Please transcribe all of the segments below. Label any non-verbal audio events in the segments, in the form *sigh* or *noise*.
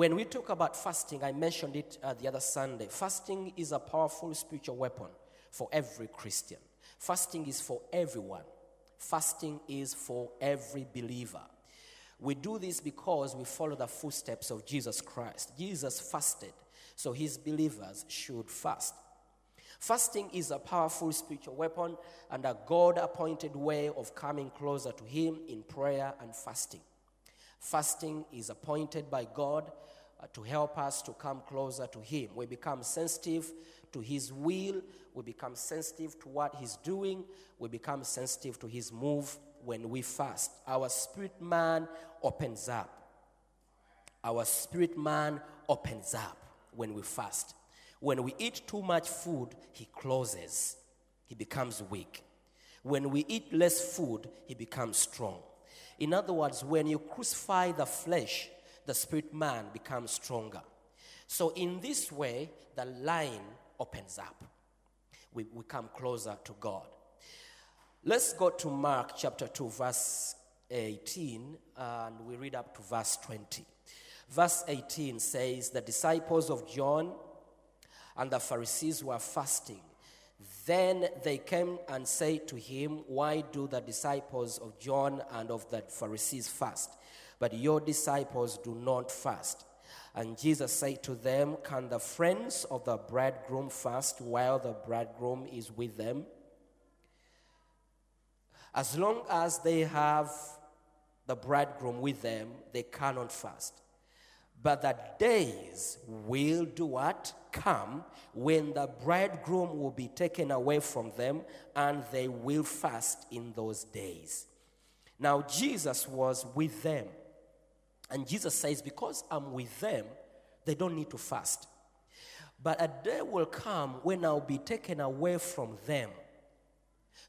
When we talk about fasting, I mentioned it uh, the other Sunday. Fasting is a powerful spiritual weapon for every Christian. Fasting is for everyone. Fasting is for every believer. We do this because we follow the footsteps of Jesus Christ. Jesus fasted, so his believers should fast. Fasting is a powerful spiritual weapon and a God appointed way of coming closer to Him in prayer and fasting. Fasting is appointed by God Uh, to help us to come closer to Him. We become sensitive to His will, we become sensitive to what He's doing, we become sensitive to His move when we fast. Our spirit man opens up. Our spirit man opens up when we fast. When we eat too much food, he closes. He becomes weak. When we eat less food, he becomes strong. In other words, when you crucify the flesh, the spirit man becomes stronger. So, in this way, the line opens up. We, we come closer to God. Let's go to Mark chapter 2, verse 18, and we read up to verse 20. Verse 18 says, The disciples of John and the Pharisees were fasting. Then they came and said to him, Why do the disciples of John and of the Pharisees fast, but your disciples do not fast? And Jesus said to them, Can the friends of the bridegroom fast while the bridegroom is with them? As long as they have the bridegroom with them, they cannot fast. But the days will do what? Come when the bridegroom will be taken away from them, and they will fast in those days. Now, Jesus was with them. And Jesus says, Because I'm with them, they don't need to fast. But a day will come when I'll be taken away from them.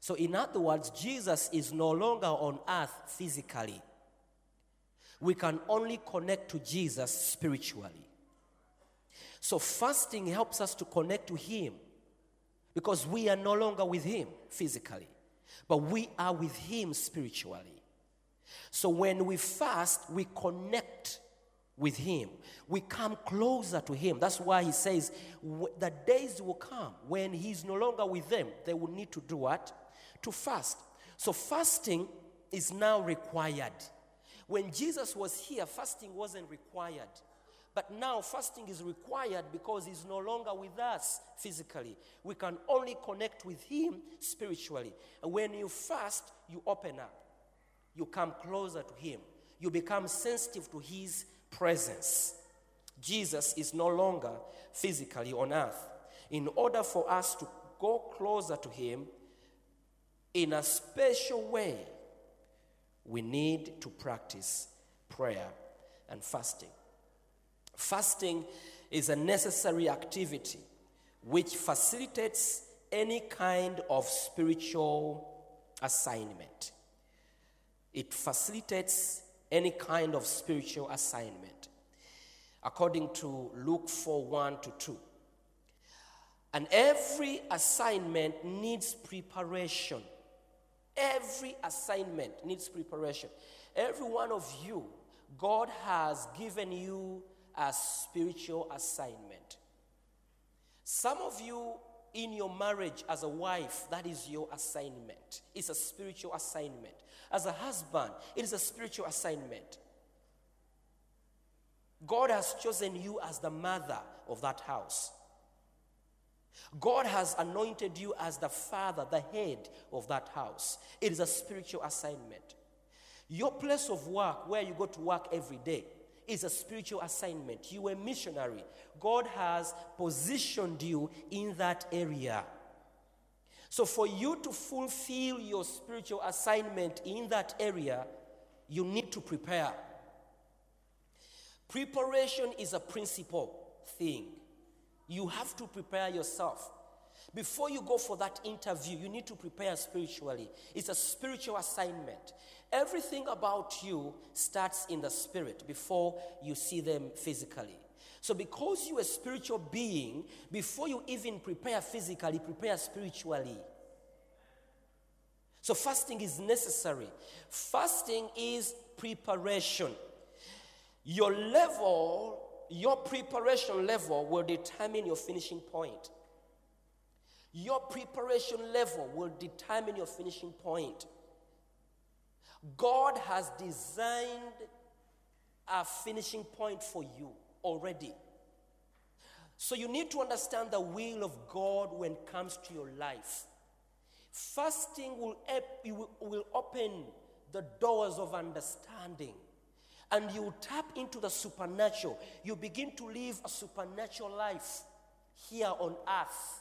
So, in other words, Jesus is no longer on earth physically. We can only connect to Jesus spiritually. So, fasting helps us to connect to Him because we are no longer with Him physically, but we are with Him spiritually. So, when we fast, we connect with Him. We come closer to Him. That's why He says the days will come when He's no longer with them. They will need to do what? To fast. So, fasting is now required. When Jesus was here, fasting wasn't required. But now fasting is required because He's no longer with us physically. We can only connect with Him spiritually. And when you fast, you open up you come closer to him. You become sensitive to his presence. Jesus is no longer physically on earth. In order for us to go closer to him in a special way, we need to practice prayer and fasting. Fasting is a necessary activity which facilitates any kind of spiritual assignment. It facilitates any kind of spiritual assignment. According to Luke 4 1 to 2. And every assignment needs preparation. Every assignment needs preparation. Every one of you, God has given you a spiritual assignment. Some of you in your marriage as a wife, that is your assignment. It's a spiritual assignment. As a husband, it is a spiritual assignment. God has chosen you as the mother of that house. God has anointed you as the father, the head of that house. It is a spiritual assignment. Your place of work, where you go to work every day, is a spiritual assignment. You a missionary. God has positioned you in that area. So, for you to fulfill your spiritual assignment in that area, you need to prepare. Preparation is a principal thing. You have to prepare yourself. Before you go for that interview, you need to prepare spiritually. It's a spiritual assignment. Everything about you starts in the spirit before you see them physically. So, because you're a spiritual being, before you even prepare physically, prepare spiritually. So, fasting is necessary. Fasting is preparation. Your level, your preparation level will determine your finishing point. Your preparation level will determine your finishing point. God has designed a finishing point for you already. So you need to understand the will of God when it comes to your life. Fasting will, will open the doors of understanding and you tap into the supernatural. You begin to live a supernatural life here on earth.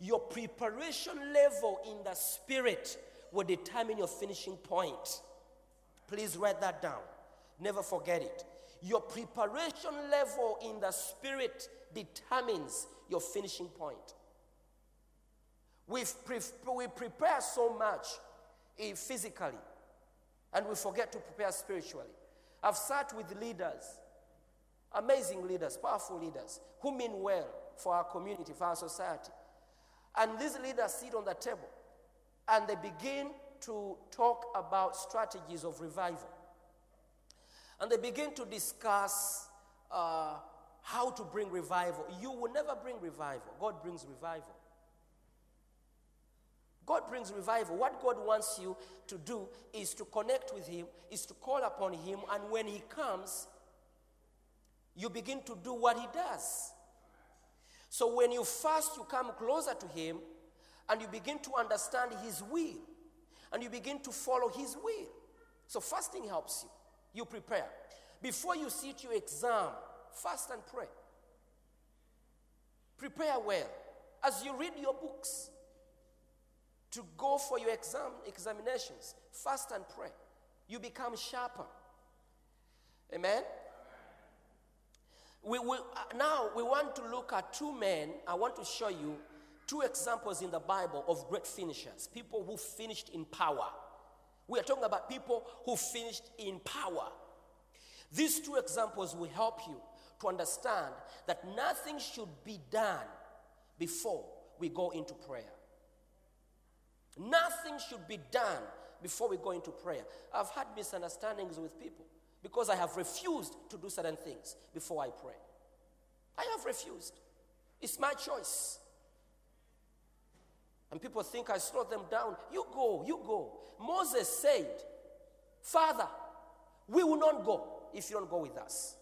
Your preparation level in the spirit will determine your finishing point. Please write that down. Never forget it. Your preparation level in the spirit determines your finishing point. We've pre- we prepare so much eh, physically and we forget to prepare spiritually. I've sat with leaders, amazing leaders, powerful leaders, who mean well for our community, for our society. And these leaders sit on the table and they begin to talk about strategies of revival. And they begin to discuss uh, how to bring revival. You will never bring revival, God brings revival. God brings revival. What God wants you to do is to connect with Him, is to call upon Him, and when He comes, you begin to do what He does. So when you fast, you come closer to Him and you begin to understand His will and you begin to follow His will. So fasting helps you. You prepare. Before you sit your exam, fast and pray. Prepare well. As you read your books, to go for your exam examinations, fast and pray. You become sharper. Amen. We will, uh, now we want to look at two men. I want to show you two examples in the Bible of great finishers, people who finished in power. We are talking about people who finished in power. These two examples will help you to understand that nothing should be done before we go into prayer. Nothing should be done before we go into prayer. I've had misunderstandings with people because I have refused to do certain things before I pray. I have refused. It's my choice. And people think I slow them down. You go, you go. Moses said, Father, we will not go if you don't go with us.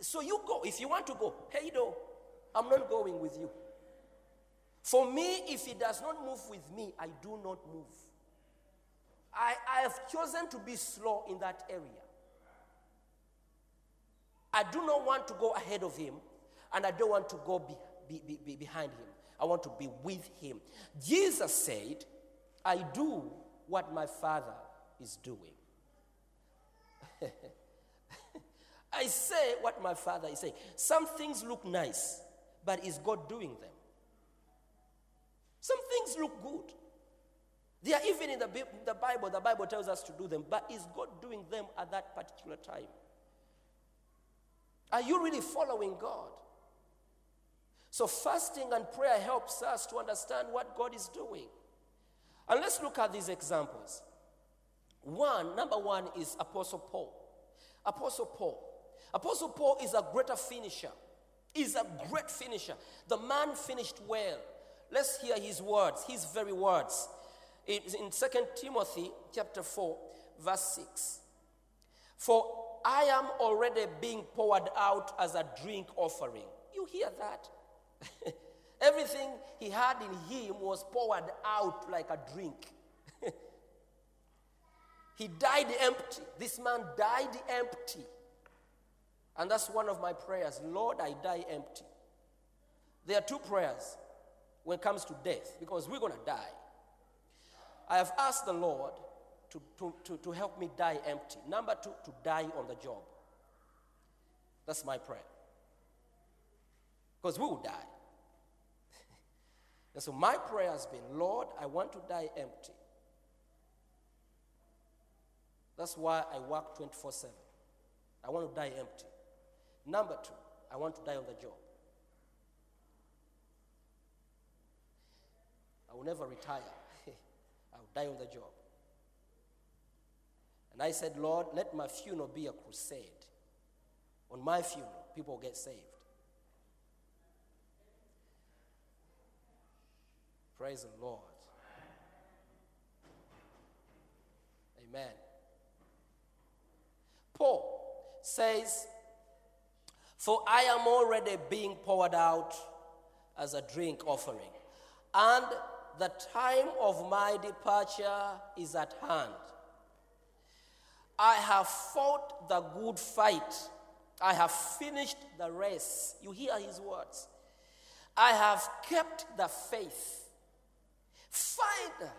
So you go. If you want to go, hey, do. I'm not going with you. For me, if he does not move with me, I do not move. I, I have chosen to be slow in that area. I do not want to go ahead of him, and I don't want to go be, be- be behind him. I want to be with him. Jesus said, I do what my Father is doing. *laughs* I say what my Father is saying. Some things look nice, but is God doing them? Some things look good. They are even in the, the Bible, the Bible tells us to do them, but is God doing them at that particular time? Are you really following God? So, fasting and prayer helps us to understand what God is doing. And let's look at these examples. One, number one is Apostle Paul. Apostle Paul. Apostle Paul is a greater finisher. Is a great finisher. The man finished well. Let's hear his words, his very words. It's in 2 Timothy chapter 4, verse 6. For I am already being poured out as a drink offering. You hear that? *laughs* Everything he had in him was poured out like a drink. *laughs* he died empty. This man died empty. And that's one of my prayers. Lord, I die empty. There are two prayers when it comes to death because we're going to die. I have asked the Lord to, to, to, to help me die empty. Number two, to die on the job. That's my prayer. Because we will die. *laughs* and so my prayer has been Lord, I want to die empty. That's why I work 24 7. I want to die empty. Number two, I want to die on the job. I will never retire. *laughs* I will die on the job. And I said, Lord, let my funeral be a crusade. On my funeral, people get saved. Praise the Lord. Amen. Paul says, For I am already being poured out as a drink offering, and the time of my departure is at hand. I have fought the good fight. I have finished the race. You hear his words. I have kept the faith. Finally,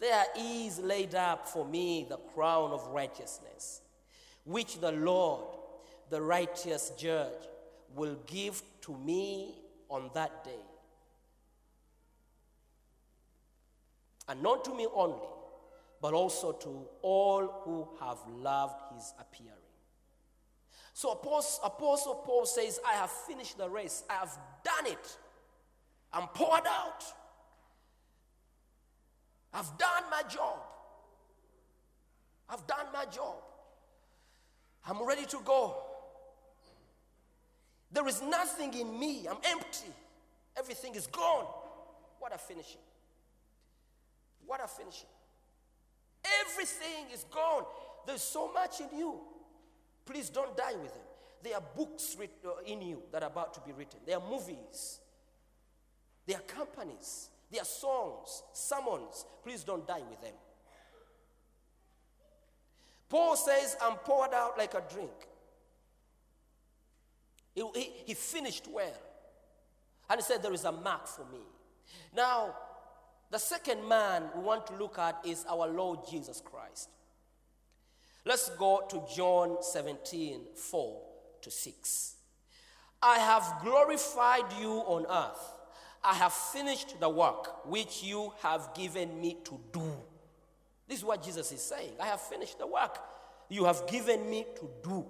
there is laid up for me the crown of righteousness, which the Lord, the righteous judge, will give to me on that day. And not to me only, but also to all who have loved his appearing. So Apostle, Paul says, I have finished the race, I have done it, I'm poured out. I've done my job. I've done my job. I'm ready to go. There is nothing in me. I'm empty. Everything is gone. What a finishing. What a finishing. Everything is gone. There's so much in you. Please don't die with them. There are books uh, in you that are about to be written. There are movies. There are companies. There are songs, sermons. Please don't die with them. Paul says, I'm poured out like a drink. He, he, he finished well. And he said, There is a mark for me. Now, the second man we want to look at is our Lord Jesus Christ. Let's go to John 17 4 to 6. I have glorified you on earth. I have finished the work which you have given me to do. This is what Jesus is saying. I have finished the work you have given me to do.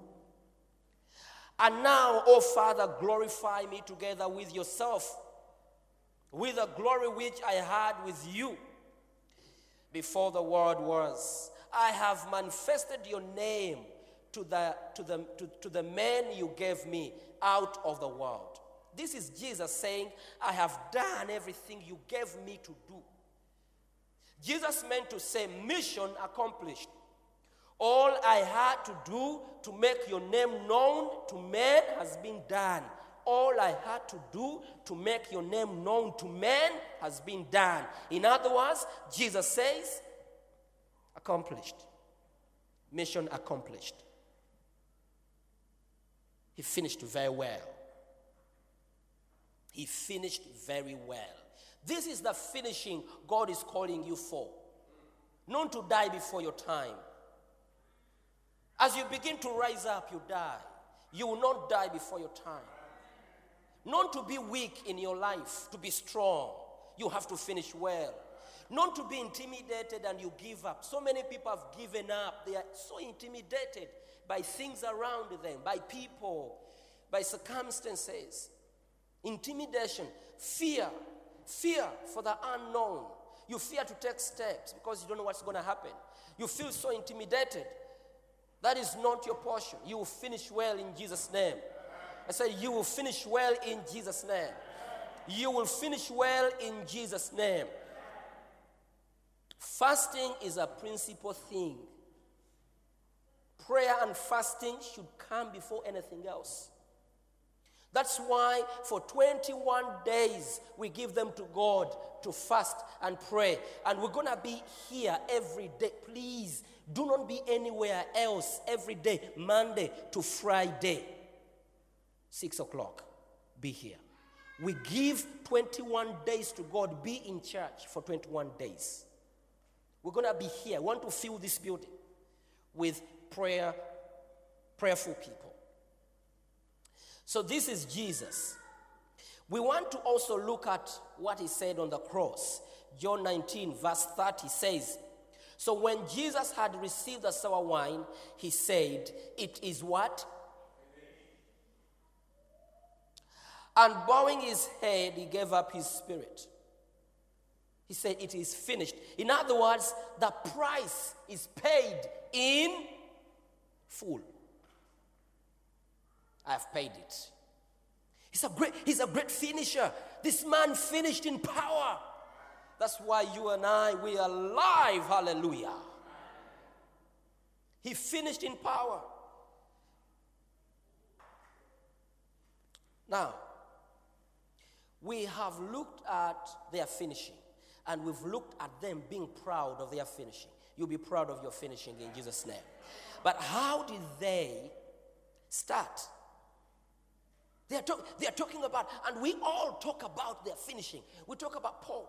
And now, O Father, glorify me together with yourself, with the glory which I had with you before the world was. I have manifested your name to the, to the, to, to the men you gave me out of the world. This is Jesus saying, I have done everything you gave me to do. Jesus meant to say, mission accomplished. All I had to do to make your name known to men has been done. All I had to do to make your name known to men has been done. In other words, Jesus says, accomplished. Mission accomplished. He finished very well. He finished very well. This is the finishing God is calling you for. Not to die before your time. As you begin to rise up, you die. You will not die before your time. Not to be weak in your life, to be strong. You have to finish well. Not to be intimidated and you give up. So many people have given up. They are so intimidated by things around them, by people, by circumstances. Intimidation, fear, fear for the unknown. You fear to take steps because you don't know what's going to happen. You feel so intimidated. That is not your portion. You will finish well in Jesus' name. I said, You will finish well in Jesus' name. You will finish well in Jesus' name. Fasting is a principal thing. Prayer and fasting should come before anything else. That's why for 21 days we give them to God to fast and pray. And we're going to be here every day. Please do not be anywhere else every day, Monday to Friday. Six o'clock. Be here. We give 21 days to God. Be in church for 21 days. We're going to be here. We want to fill this building with prayer, prayerful people. So this is Jesus. We want to also look at what he said on the cross. John 19, verse 30 says, So when Jesus had received the sour wine, he said, It is what? And bowing his head, he gave up his spirit. He said, It is finished. In other words, the price is paid in full. I have paid it. He's a great, he's a great finisher. This man finished in power. That's why you and I, we are alive. Hallelujah. He finished in power. Now, we have looked at their finishing and we've looked at them being proud of their finishing. You'll be proud of your finishing in Jesus' name. But how did they start? They are, talk, they are talking about, and we all talk about their finishing. We talk about Paul.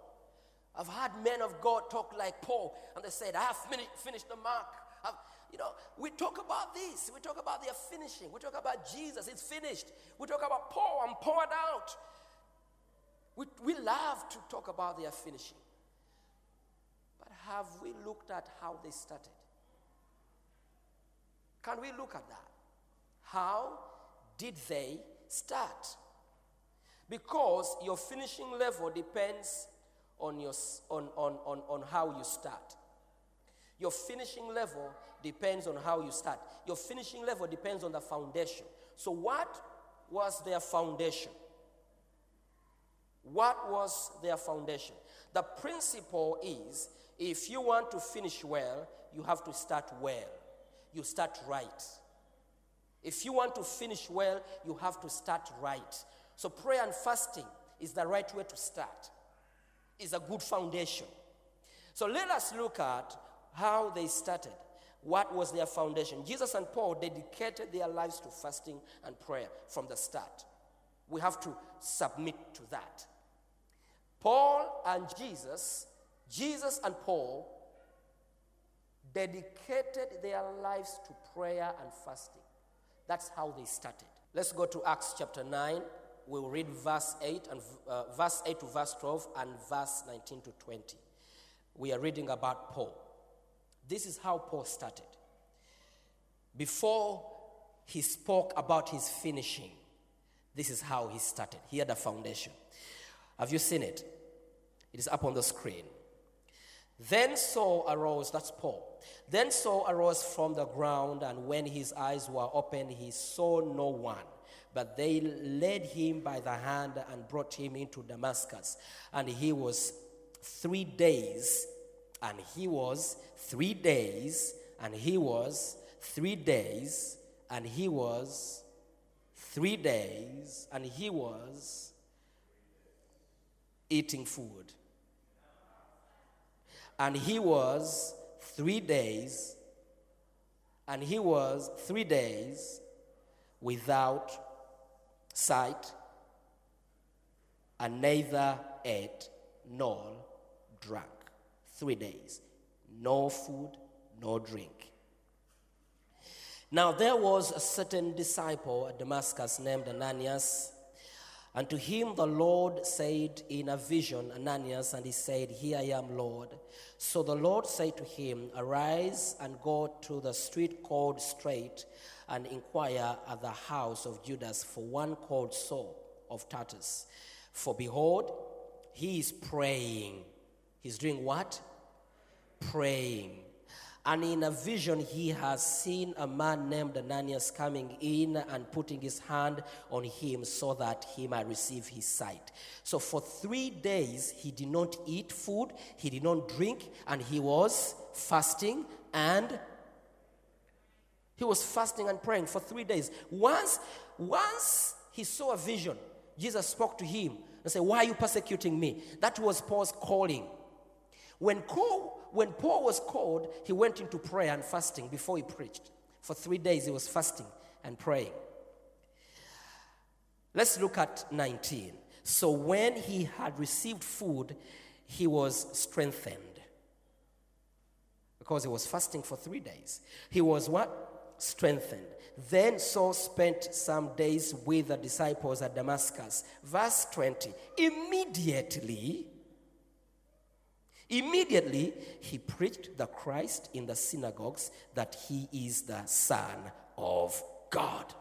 I've had men of God talk like Paul, and they said, I have finished, the mark. I've, you know, we talk about this. We talk about their finishing. We talk about Jesus, it's finished. We talk about Paul, I'm poured out. We, we love to talk about their finishing. But have we looked at how they started? Can we look at that? How did they start? Because your finishing level depends on, your, on, on, on, on how you start. Your finishing level depends on how you start. Your finishing level depends on the foundation. So, what was their foundation? What was their foundation? The principle is if you want to finish well, you have to start well. You start right. If you want to finish well, you have to start right. So, prayer and fasting is the right way to start, is a good foundation. So, let us look at how they started. What was their foundation? Jesus and Paul dedicated their lives to fasting and prayer from the start. We have to submit to that. Paul and Jesus, Jesus and Paul dedicated their lives to prayer and fasting. That's how they started. Let's go to Acts chapter 9. We'll read verse 8 and uh, verse 8 to verse 12 and verse 19 to 20. We are reading about Paul. This is how Paul started. Before he spoke about his finishing, this is how he started. He had a foundation. Have you seen it? It is up on the screen. Then Saul arose, that's Paul. Then Saul arose from the ground, and when his eyes were opened, he saw no one. But they led him by the hand and brought him into Damascus. And he was three days, and he was three days, and he was three days, and he was three days, and he was eating food. And he was three days, and he was three days without sight, and neither ate nor drank. Three days. No food, no drink. Now there was a certain disciple at Damascus named Ananias. And to him the Lord said in a vision, Ananias, and he said, Here I am, Lord. So the Lord said to him, Arise and go to the street called Straight and inquire at the house of Judas for one called Saul of Tarsus. For behold, he is praying. He's doing what? Praying. And in a vision, he has seen a man named Ananias coming in and putting his hand on him so that he might receive his sight. So for three days, he did not eat food, he did not drink, and he was fasting and he was fasting and praying for three days. Once, once he saw a vision, Jesus spoke to him and said, Why are you persecuting me? That was Paul's calling. When, Paul, when Paul was called, he went into prayer and fasting before he preached. For three days, he was fasting and praying. Let's look at 19. So when he had received food, he was strengthened. Because he was fasting for three days. He was what? strengthened. Then Saul spent some days with the disciples at Damascus. Verse 20 Immediately, immediately he preached the Christ in the synagogues that he is the Son of God.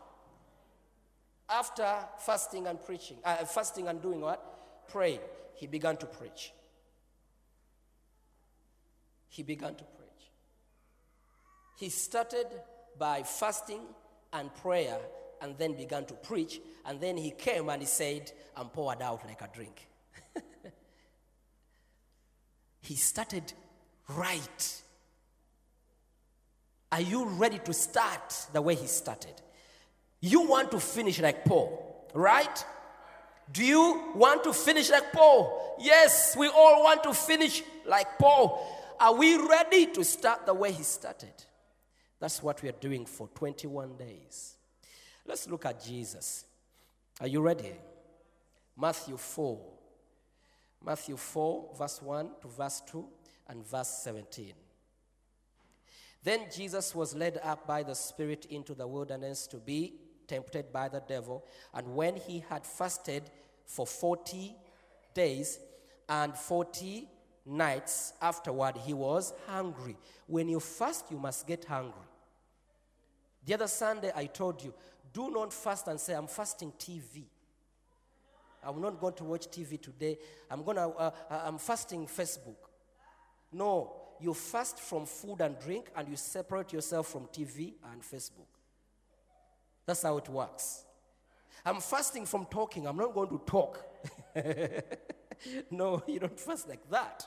After fasting and preaching, uh, fasting and doing what? Praying, he began to preach. He began to preach. He started by fasting and prayer and then began to preach. And then he came and he said, I'm poured out like a drink. *laughs* he started right. Are you ready to start the way he started? You want to finish like Paul, right? Do you want to finish like Paul? Yes, we all want to finish like Paul. Are we ready to start the way he started? That's what we are doing for 21 days. Let's look at Jesus. Are you ready? Matthew 4. Matthew 4, verse 1 to verse 2 and verse 17. Then Jesus was led up by the Spirit into the wilderness to be tempted by the devil. And when he had fasted for 40 days and 40 nights afterward, he was hungry. When you fast, you must get hungry. The other Sunday, I told you, do not fast and say, I'm fasting TV. I'm not going to watch TV today. I'm to, uh, uh, I'm fasting Facebook. No, you fast from food and drink and you separate yourself from TV and Facebook. That's how it works. I'm fasting from talking. I'm not going to talk. *laughs* no, you don't fast like that.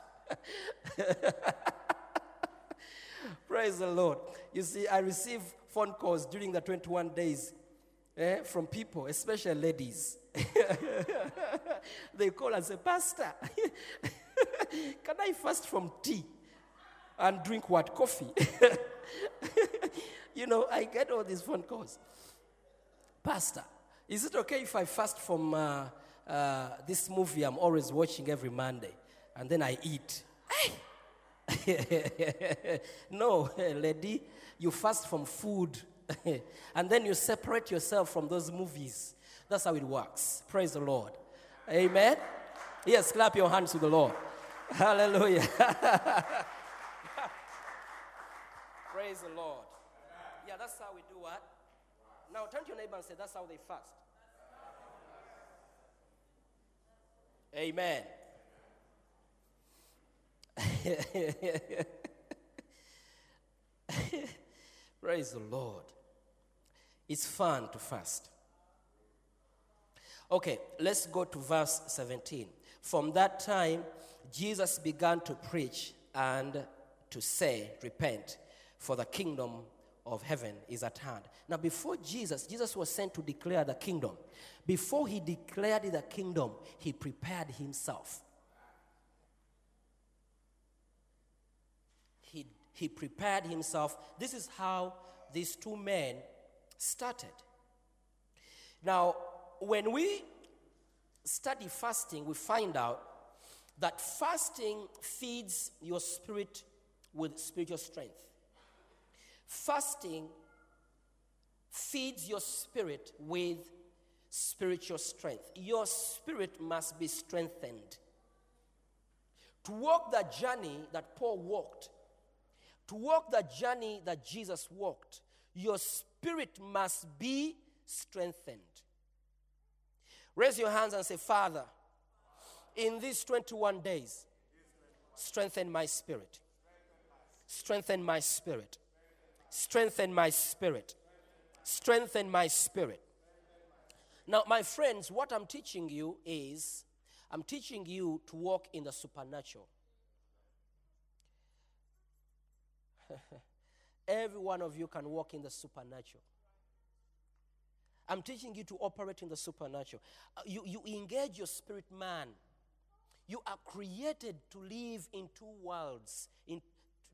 *laughs* Praise the Lord. You see, I receive phone calls during the 21 days eh, from people, especially ladies. *laughs* they call and say, Pastor, *laughs* can I fast from tea and drink what? Coffee. *laughs* you know, I get all these phone calls. Pastor, is it okay if I fast from uh, uh, this movie I'm always watching every Monday and then I eat? no, lady, you fast from food and then you separate yourself from those movies. That's how it works. Praise the Lord. Amen. Yes, clap your hands to the Lord. *laughs* Hallelujah. *laughs* Praise the Lord. Yeah, that's how we do what? Now turn to your neighbor and say, That's how they fast. Amen. *laughs* Praise the Lord. It's fun to fast. Okay, let's go to verse 17. From that time, Jesus began to preach and to say, Repent, for the kingdom of heaven is at hand. Now, before Jesus, Jesus was sent to declare the kingdom. Before he declared the kingdom, he prepared himself. He, he prepared himself. This is how these two men started. Now, when we study fasting, we find out that fasting feeds your spirit with spiritual strength. Fasting feeds your spirit with spiritual strength. Your spirit must be strengthened. To walk the journey that Paul walked, to walk the journey that Jesus walked, your spirit must be strengthened. Raise your hands and say, Father, in these 21 days, strengthen my spirit. Strengthen my spirit. Strengthen my spirit. Strengthen my spirit. Now, my friends, what I'm teaching you is I'm teaching you to walk in the supernatural. *laughs* Every one of you can walk in the supernatural. I'm teaching you to operate in the supernatural. Uh, You, you engage your spirit man. You are created to live in two worlds, in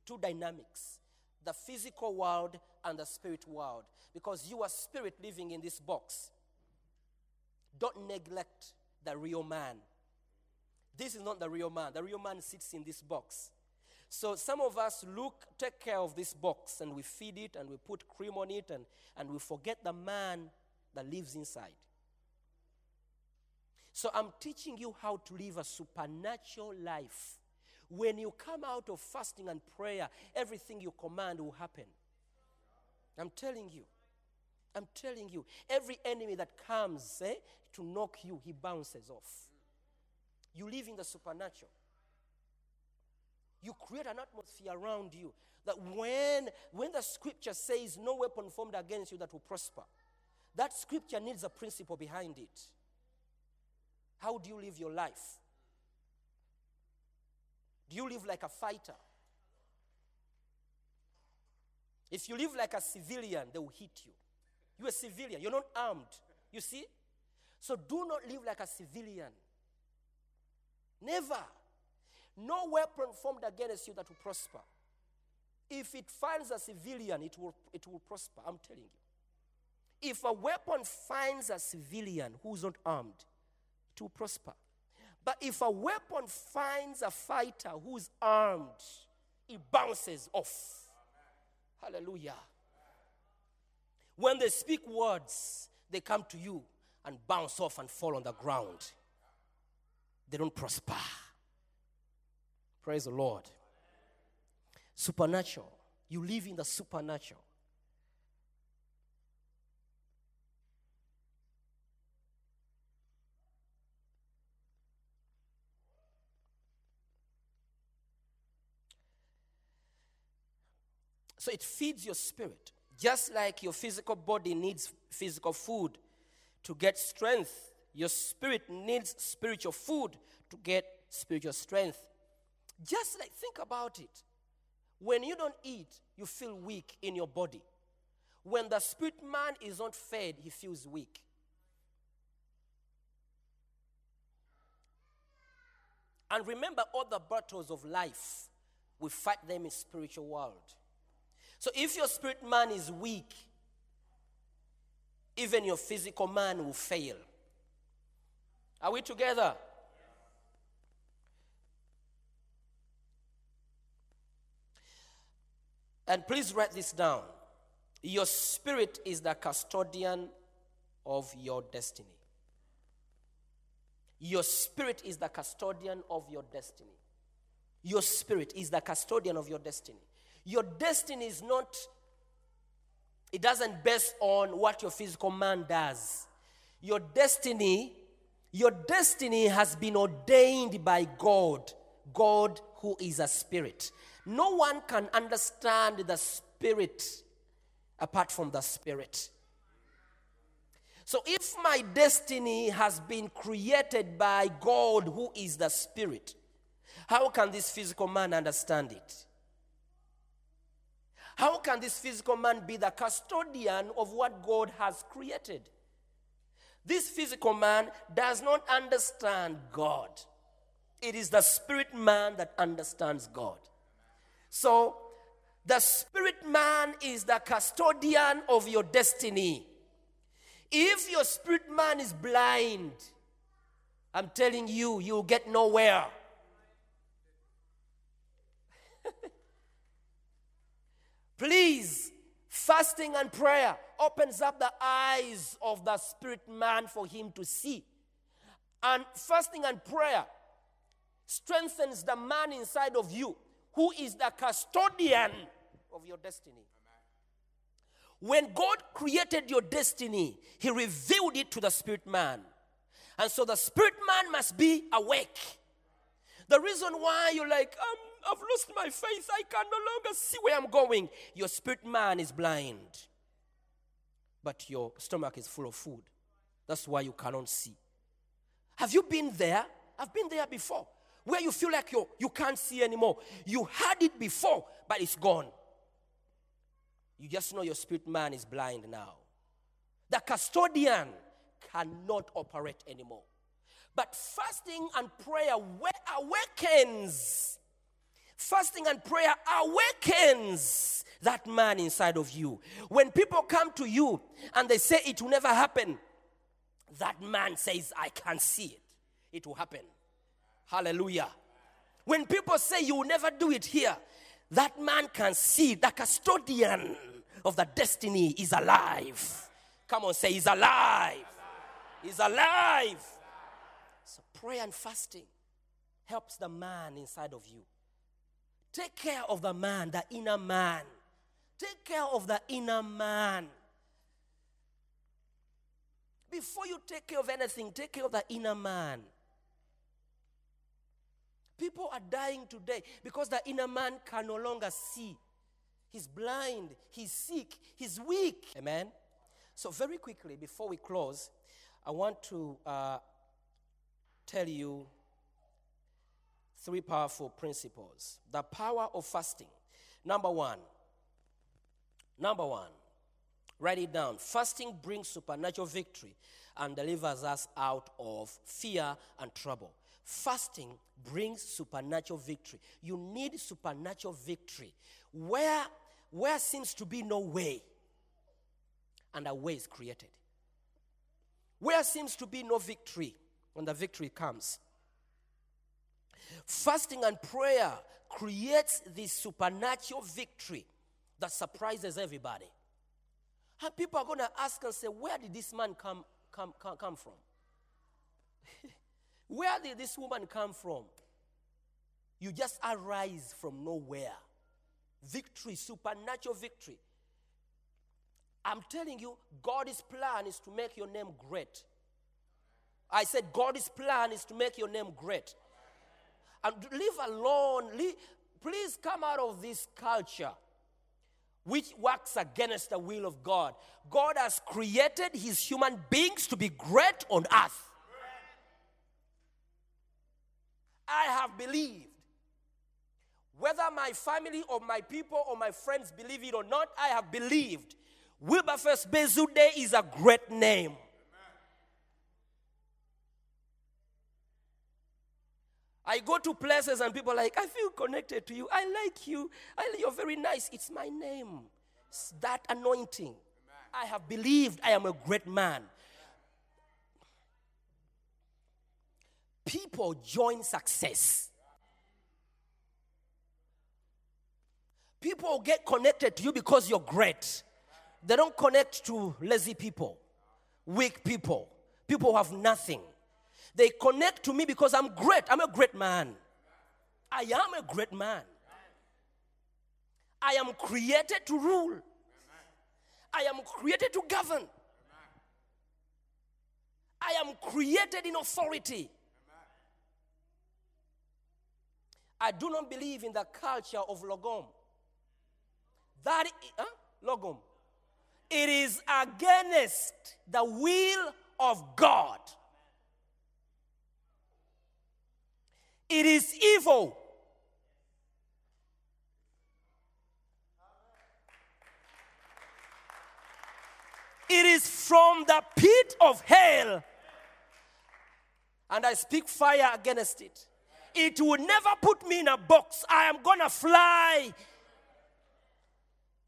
two dynamics the physical world and the spirit world. Because you are spirit living in this box. Don't neglect the real man. This is not the real man. The real man sits in this box. So some of us look, take care of this box and we feed it and we put cream on it and, and we forget the man that lives inside. So I'm teaching you how to live a supernatural life. When you come out of fasting and prayer, everything you command will happen. I'm telling you. I'm telling you. Every enemy that comes eh, to knock you, he bounces off. You live in the supernatural. You create an atmosphere around you that when, when the scripture says no weapon formed against you that will prosper, that scripture needs a principle behind it. How do you live your life? Do you live like a fighter? If you live like a civilian, they will hit you. You're a civilian, you're not armed. You see? So do not live like a civilian. Never. No weapon formed against you that will prosper. If it finds a civilian, it will, it will prosper. I'm telling you. If a weapon finds a civilian who's not armed, will prosper. But if a weapon finds a fighter who's armed, it bounces off. Hallelujah. When they speak words, they come to you and bounce off and fall on the ground. They don't prosper. Praise the Lord. Supernatural. You live in the supernatural. So it feeds your spirit. Just like your physical body needs physical food to get strength, your spirit needs spiritual food to get spiritual strength. Just like, think about it. When you don't eat, you feel weak in your body. When the spirit man is not fed, he feels weak. And remember all the battles of life, we fight them in spiritual world. So if your spirit man is weak, even your physical man will fail. Are we together? And please write this down. Your spirit is the custodian of your destiny. Your spirit is the custodian of your destiny. Your spirit is the custodian of your destiny. Your destiny is not, it doesn't base on what your physical man does. Your destiny, your destiny has been ordained by God, God who is a spirit. No one can understand the spirit apart from the spirit. So, if my destiny has been created by God, who is the Spirit, how can this physical man understand it? How can this physical man be the custodian of what God has created? This physical man does not understand God. It is the spirit man that understands God. So, the spirit man is the custodian of your destiny. If your spirit man is blind, I'm telling you, you'll get nowhere. Please, fasting and prayer opens up the eyes of the spirit man for him to see. And fasting and prayer strengthens the man inside of you who is the custodian of your destiny. When God created your destiny, He revealed it to the spirit man. And so the spirit man must be awake. The reason why you're like, um, I've lost my faith, I can no longer see where I'm going. Your spirit man is blind, but your stomach is full of food. That's why you cannot see. Have you been there? I've been there before, where you feel like you you can't see anymore. You had it before, but it's gone. You just know your spirit man is blind now. The custodian cannot operate anymore. But fasting and prayer wa- awakens. Fasting and prayer awakens that man inside of you. When people come to you and they say it will never happen, that man says, I can see it. It will happen. Hallelujah. When people say you will never do it here, that man can see the custodian of the destiny is alive. Come on, say he's alive. He's alive. So prayer and fasting helps the man inside of you. Take care of the man, the inner man. Take care of the inner man. Before you take care of anything, take care of the inner man. People are dying today because the inner man can no longer see. He's blind, he's sick, he's weak. Amen. So, very quickly, before we close, I want to uh, tell you three powerful principles. The power of fasting. Number one, number one, write it down. Fasting brings supernatural victory and delivers us out of fear and trouble. Fasting brings supernatural victory. You need supernatural victory. Where, where seems to be no way, and a way is created. Where seems to be no victory, when the victory comes. Fasting and prayer creates this supernatural victory that surprises everybody. And people are going to ask and say, Where did this man come, come, come, come from? *laughs* Where did this woman come from? You just arise from nowhere. Victory, supernatural victory. I'm telling you, God's plan is to make your name great. I said, God's plan is to make your name great. And live alone, please come out of this culture which works against the will of God. God has created his human beings to be great on earth. I have believed. Whether my family or my people or my friends believe it or not, I have believed. Wilberforce Bezude is a great name. I go to places and people are like, I feel connected to you. I like you. I, you're very nice. It's my name. It's that anointing. I have believed I am a great man. People join success. People get connected to you because you're great. They don't connect to lazy people, weak people, people who have nothing. They connect to me because I'm great. I'm a great man. I am a great man. I am created to rule. I am created to govern. I am created in authority. I do not believe in the culture of logom. That huh? logom. It is against the will of God. It is evil. It is from the pit of hell. And I speak fire against it. It will never put me in a box. I am gonna fly.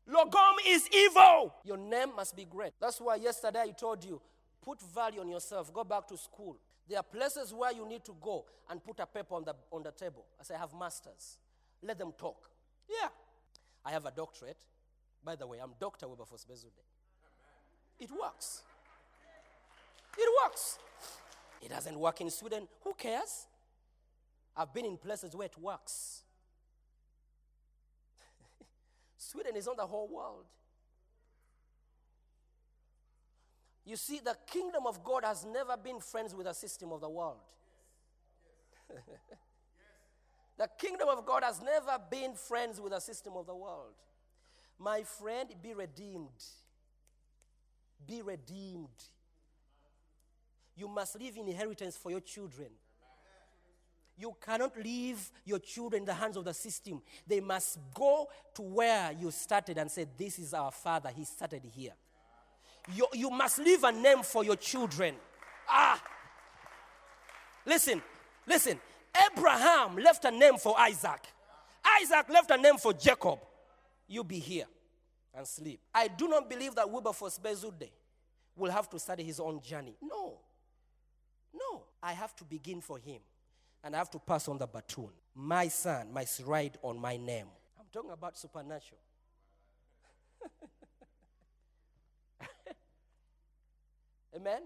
Logom is evil. Your name must be great. That's why yesterday I told you put value on yourself. Go back to school. There are places where you need to go and put a paper on the, on the table. I say, I have masters. Let them talk. Yeah. I have a doctorate. By the way, I'm Dr. Wilberforce Bezude. It works. It works. It doesn't work in Sweden. Who cares? I've been in places where it works. *laughs* Sweden is on the whole world. You see, the kingdom of God has never been friends with the system of the world. *laughs* the kingdom of God has never been friends with the system of the world. My friend, be redeemed. Be redeemed. You must leave inheritance for your children. You cannot leave your children in the hands of the system. They must go to where you started and say, This is our father. He started here. You, you must leave a name for your children. Ah! Listen, listen. Abraham left a name for Isaac. Isaac left a name for Jacob. You be here and sleep. I do not believe that Wilberforce Bezude will have to study his own journey. No. No. I have to begin for him. and I have to pass on the baton. My son must ride on my name. I'm talking about supernatural. *laughs* Amen?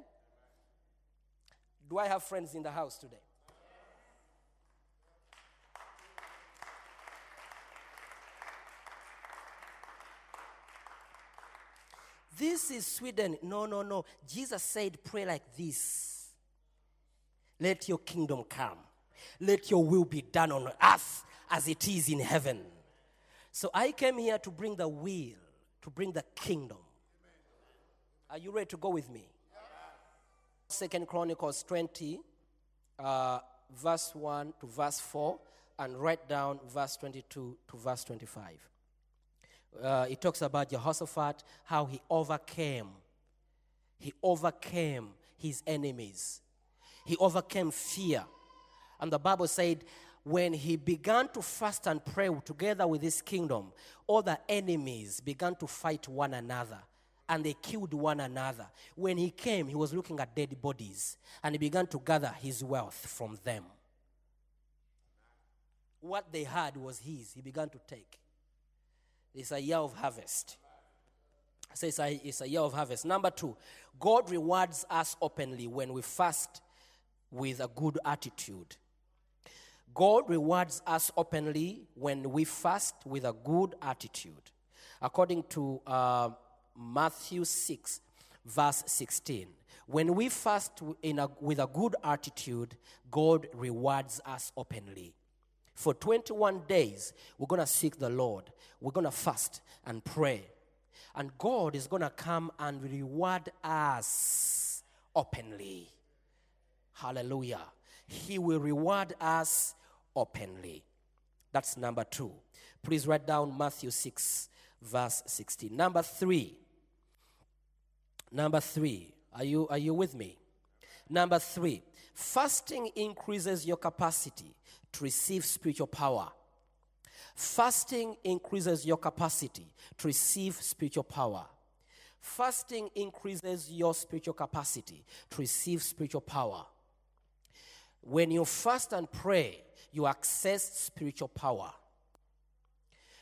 Do I have friends in the house today? This is Sweden. No, no, no. Jesus said, pray like this Let your kingdom come, let your will be done on earth as it is in heaven. So I came here to bring the will, to bring the kingdom. Are you ready to go with me? Second Chronicles 20, uh, verse 1 to verse 4, and write down verse 22 to verse 25. Uh, it talks about Jehoshaphat, how he overcame. He overcame his enemies. He overcame fear. And the Bible said, when he began to fast and pray together with his kingdom, all the enemies began to fight one another and they killed one another. When he came, he was looking at dead bodies and he began to gather his wealth from them. What they had was his, he began to take. It's a year of harvest. So it's a, it's a year of harvest. Number two, God rewards us openly when we fast with a good attitude. God rewards us openly when we fast with a good attitude. According to uh, Matthew 6, verse 16. When we fast in a, with a good attitude, God rewards us openly. For 21 days, we're going to seek the Lord. We're going to fast and pray. And God is going to come and reward us openly. Hallelujah. He will reward us openly. That's number two. Please write down Matthew 6, verse 16. Number three. Number three. Are you, are you with me? Number three. Fasting increases your capacity to receive spiritual power. Fasting increases your capacity to receive spiritual power. Fasting increases your spiritual capacity to receive spiritual power. When you fast and pray, you access spiritual power.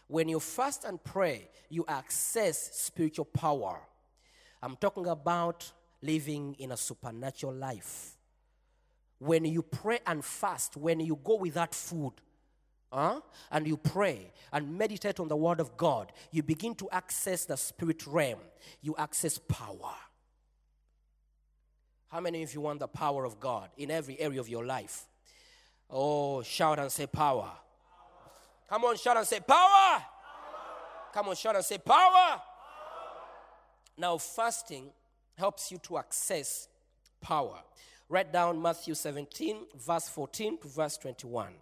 When you fast and pray, you access spiritual power. I'm talking about living in a supernatural life. When you pray and fast, when you go without food, huh, and you pray and meditate on the Word of God, you begin to access the spirit realm. You access power. How many of you want the power of God in every area of your life? Oh, shout and say power. Come on, shout and say power. Come on, shout and say power. Now, fasting helps you to access power. Write down Matthew 17, verse 14 to verse 21.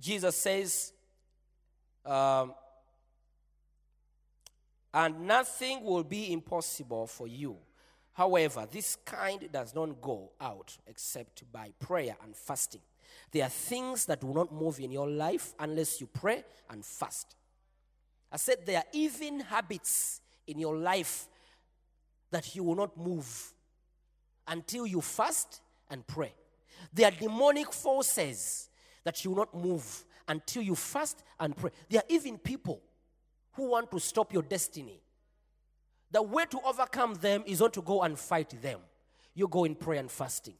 Jesus says, um, and nothing will be impossible for you. However, this kind does not go out except by prayer and fasting. There are things that will not move in your life unless you pray and fast. I said there are even habits in your life that you will not move until you fast and pray. There are demonic forces that you will not move until you fast and pray. There are even people who want to stop your destiny. The way to overcome them is not to go and fight them. You go in prayer and fasting.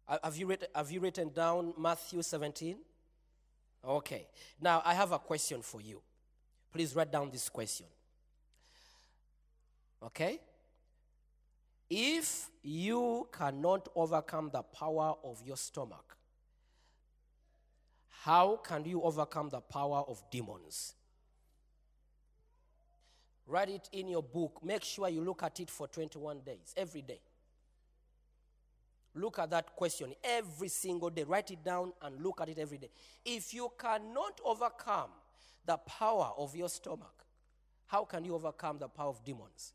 Uh, Uh, have you, written, have you written down Matthew 17? Okay. Now, I have a question for you. Please write down this question. Okay? If you cannot overcome the power of your stomach, how can you overcome the power of demons? Write it in your book. Make sure you look at it for 21 days, every day. Look at that question every single day. Write it down and look at it every day. If you cannot overcome the power of your stomach, how can you overcome the power of demons?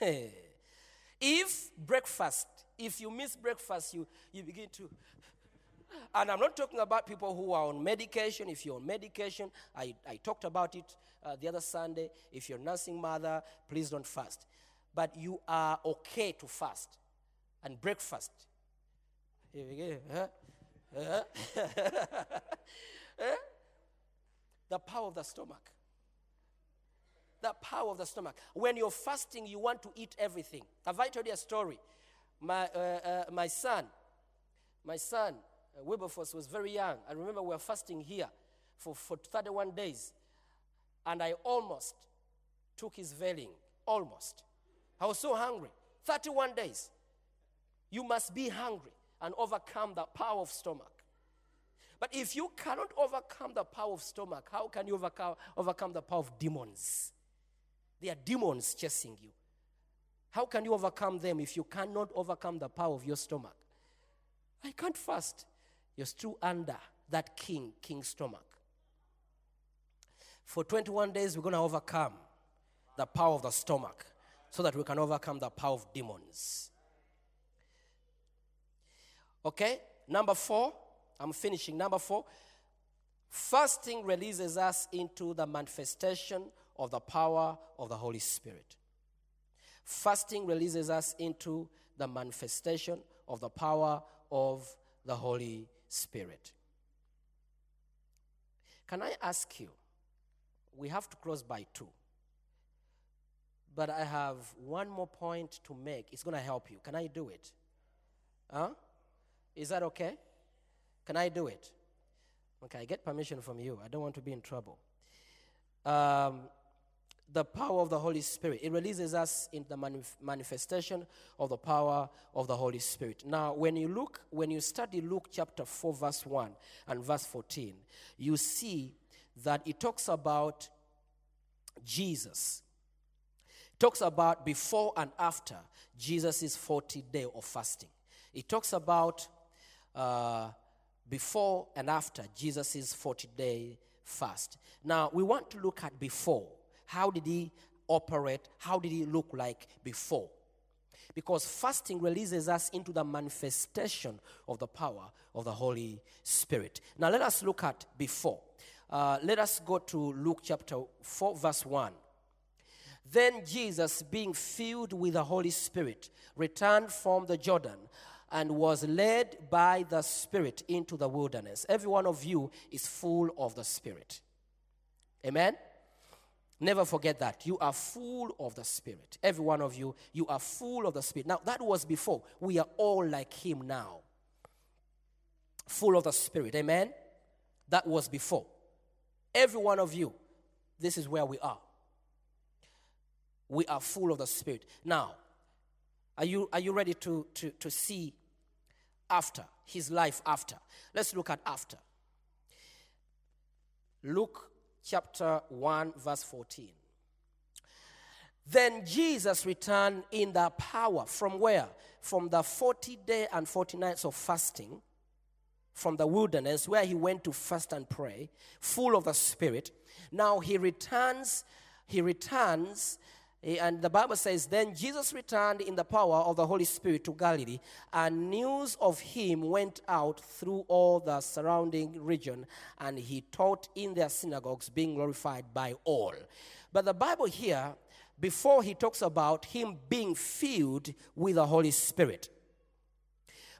*laughs* if breakfast, if you miss breakfast, you, you begin to And I'm not talking about people who are on medication. If you're on medication, I, I talked about it uh, the other Sunday. If you're a nursing mother, please don't fast. But you are okay to fast and breakfast. Here we go. Huh? Huh? *laughs* Huh? the power of the stomach. The power of the stomach. When you're fasting, you want to eat everything. Have I told you a story? My, uh, uh, my son, my son, uh, Wilberforce, was very young. I remember we were fasting here for, for 31 days. And I almost took his veiling. Almost. I was so hungry. 31 days. You must be hungry and overcome the power of stomach. But if you cannot overcome the power of stomach, how can you overcome, overcome the power of demons? There are demons chasing you. How can you overcome them if you cannot overcome the power of your stomach? I can't fast. You're still under that king, king stomach. For 21 days, we're going to overcome the power of the stomach so that we can overcome the power of demons. Okay? Number four, I'm finishing. Number four, fasting releases us into the manifestation of the power of the Holy Spirit. Fasting releases us into the manifestation of the power of the Holy Spirit. Can I ask you? We have to close by two. But I have one more point to make. It's going to help you. Can I do it? Huh? Is that okay? Can I do it? Okay, I get permission from you. I don't want to be in trouble. Um, the power of the Holy Spirit. It releases us in the manif- manifestation of the power of the Holy Spirit. Now, when you look, when you study Luke chapter 4, verse 1 and verse 14, you see that it talks about Jesus. Talks about before and after Jesus' 40 day of fasting. It talks about uh, before and after Jesus' 40 day fast. Now, we want to look at before. How did he operate? How did he look like before? Because fasting releases us into the manifestation of the power of the Holy Spirit. Now, let us look at before. Uh, let us go to Luke chapter 4, verse 1. Then Jesus, being filled with the Holy Spirit, returned from the Jordan and was led by the Spirit into the wilderness. Every one of you is full of the Spirit. Amen? Never forget that. You are full of the Spirit. Every one of you, you are full of the Spirit. Now, that was before. We are all like Him now. Full of the Spirit. Amen? That was before. Every one of you, this is where we are. We are full of the Spirit. Now, are you, are you ready to, to, to see after, his life after? Let's look at after. Luke chapter 1, verse 14. Then Jesus returned in the power. From where? From the 40 day and 40 nights of fasting from the wilderness where he went to fast and pray, full of the Spirit. Now he returns, he returns, Eh, and the Bible says, Then Jesus returned in the power of the Holy Spirit to Galilee, and news of him went out through all the surrounding region, and he taught in their synagogues, being glorified by all. But the Bible here, before he talks about him being filled with the Holy Spirit.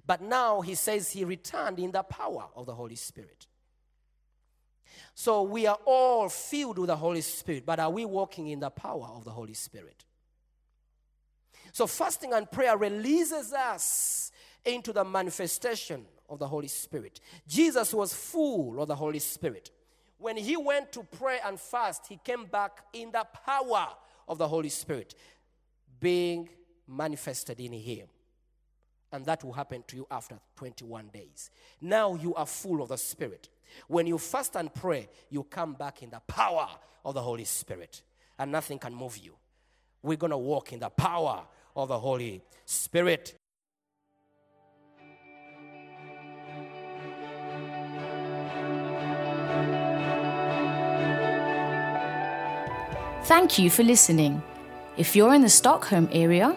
But now he says he returned in the power of the Holy Spirit. So we are all filled with the Holy Spirit, but are we walking in the power of the Holy Spirit? So fasting and prayer releases us into the manifestation of the Holy Spirit. Jesus was full of the Holy Spirit. When he went to pray and fast, he came back in the power of the Holy Spirit being manifested in him. And that will happen to you after 21 days. Now you are full of the Spirit. When you fast and pray, you come back in the power of the Holy Spirit, and nothing can move you. We're going to walk in the power of the Holy Spirit. Thank you for listening. If you're in the Stockholm area,